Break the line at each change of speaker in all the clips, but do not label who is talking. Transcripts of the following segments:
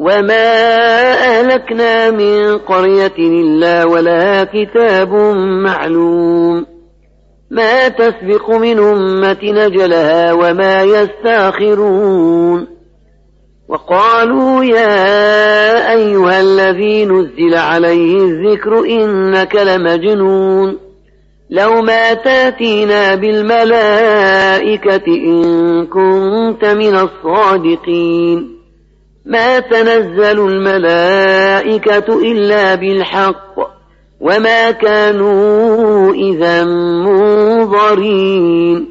وما أهلكنا من قرية إلا ولها كتاب معلوم ما تسبق من أمة نجلها وما يستاخرون وقالوا يا أيها الذي نزل عليه الذكر إنك لمجنون لو ما تاتينا بالملائكة إن كنت من الصادقين ما تنزل الملائكة إلا بالحق وما كانوا إذا منظرين.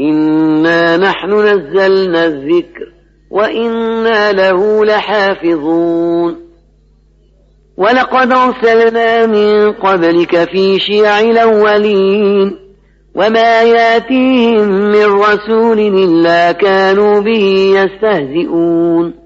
إنا نحن نزلنا الذكر وإنا له لحافظون. ولقد أرسلنا من قبلك في شيع الأولين وما يأتيهم من رسول إلا كانوا به يستهزئون.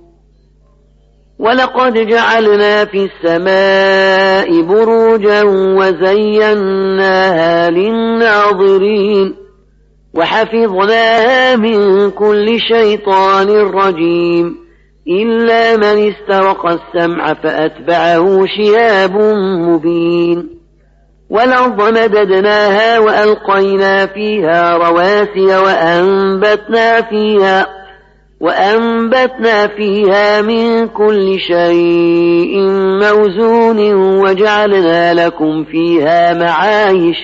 ولقد جعلنا في السماء بروجا وزيناها للناظرين وحفظناها من كل شيطان رجيم إلا من استرق السمع فأتبعه شهاب مبين والأرض مددناها وألقينا فيها رواسي وأنبتنا فيها وأنبتنا فيها من كل شيء موزون وجعلنا لكم فيها معايش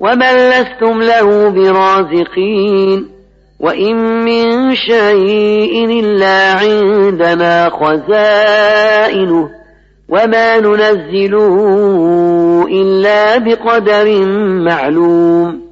ومن لستم له برازقين وإن من شيء إلا عندنا خزائنه وما ننزله إلا بقدر معلوم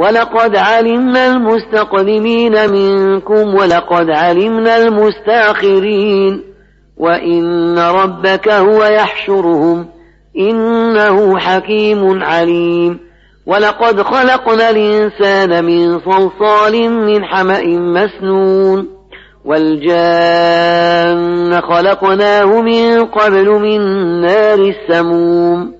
ولقد علمنا المستقدمين منكم ولقد علمنا المستاخرين وإن ربك هو يحشرهم إنه حكيم عليم ولقد خلقنا الإنسان من صلصال من حمأ مسنون والجان خلقناه من قبل من نار السموم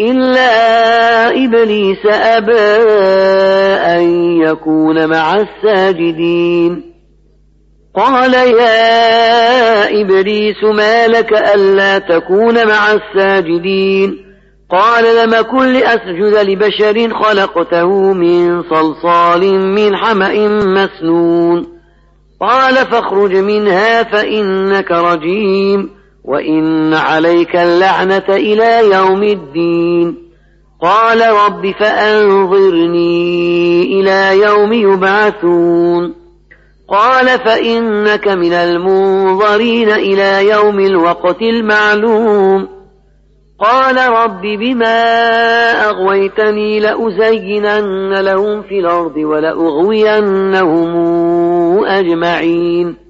إلا إبليس أبى أن يكون مع الساجدين. قال يا إبليس ما لك ألا تكون مع الساجدين؟ قال لم كن لأسجد لبشر خلقته من صلصال من حمأ مسنون. قال فاخرج منها فإنك رجيم. وإن عليك اللعنة إلى يوم الدين قال رب فأنظرني إلى يوم يبعثون قال فإنك من المنظرين إلى يوم الوقت المعلوم قال رب بما أغويتني لأزينن لهم في الأرض ولأغوينهم أجمعين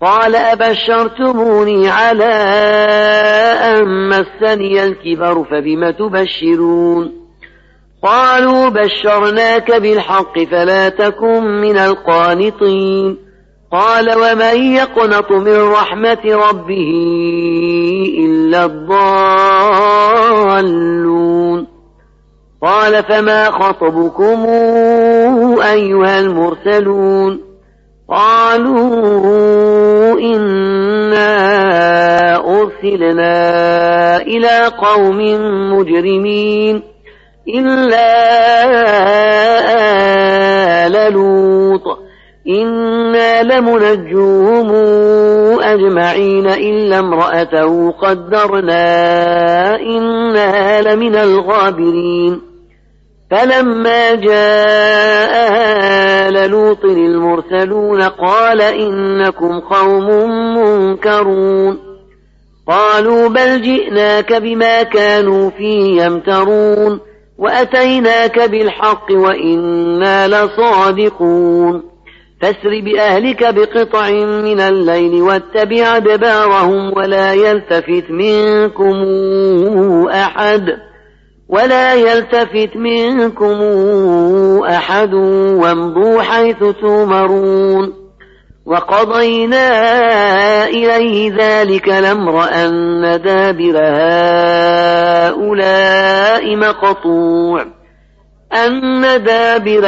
قال أبشرتموني على أن مسني الكبر فبم تبشرون قالوا بشرناك بالحق فلا تكن من القانطين قال ومن يقنط من رحمة ربه إلا الضالون قال فما خطبكم أيها المرسلون قالوا إنا أرسلنا إلى قوم مجرمين إلا آل لوط. إنا لمنجوهم أجمعين إلا امرأته قدرنا إنها لمن الغابرين. فلما جاء آل لوط المرسلون قال إنكم قوم منكرون. قالوا بل جئناك بما كانوا فيه يمترون وأتيناك بالحق وإنا لصادقون. فاسر بأهلك بقطع من الليل واتبع أدبارهم ولا يلتفت منكم أحد. ولا يلتفت منكم أحد وامضوا حيث تؤمرون وقضينا إليه ذلك الأمر أن دابر هؤلاء مقطوع أن دابر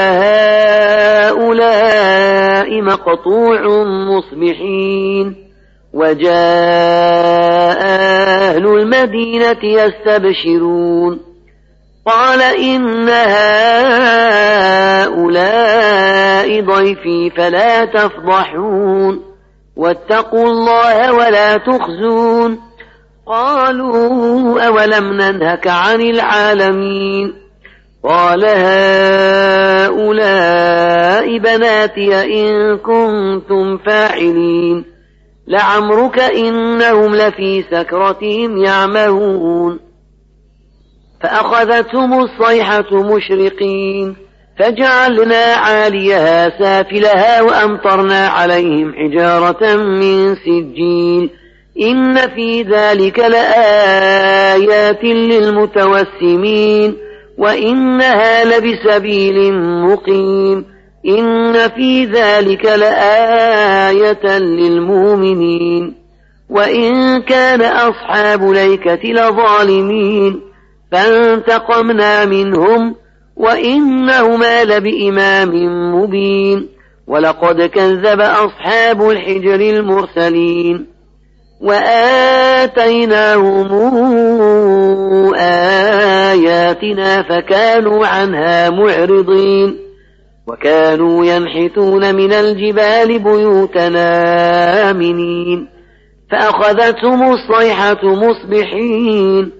هؤلاء مقطوع مصبحين وجاء أهل المدينة يستبشرون قال إن هؤلاء ضيفي فلا تفضحون واتقوا الله ولا تخزون قالوا أولم ننهك عن العالمين قال هؤلاء بناتي إن كنتم فاعلين لعمرك إنهم لفي سكرتهم يعمهون فأخذتهم الصيحة مشرقين فجعلنا عاليها سافلها وأمطرنا عليهم حجارة من سجيل. إن في ذلك لآيات للمتوسمين وإنها لبسبيل مقيم. إن في ذلك لآية للمؤمنين وإن كان أصحاب ليكة لظالمين. فانتقمنا منهم وإنهما لبإمام مبين ولقد كذب أصحاب الحجر المرسلين وآتيناهم آياتنا فكانوا عنها معرضين وكانوا ينحتون من الجبال بيوتنا آمنين فأخذتهم الصيحة مصبحين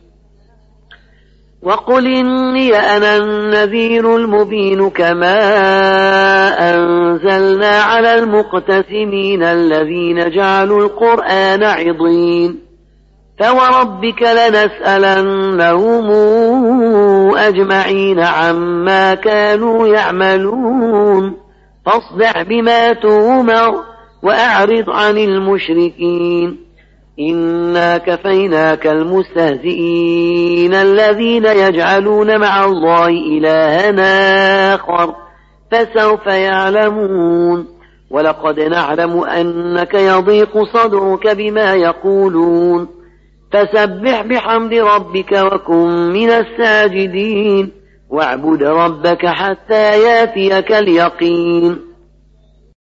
وقل إني أنا النذير المبين كما أنزلنا على المقتسمين الذين جعلوا القرآن عضين فوربك لنسألنهم أجمعين عما كانوا يعملون فاصدع بما تؤمر وأعرض عن المشركين إنا كفيناك المستهزئين الذين يجعلون مع الله إلها آخر فسوف يعلمون ولقد نعلم أنك يضيق صدرك بما يقولون فسبح بحمد ربك وكن من الساجدين واعبد ربك حتى ياتيك اليقين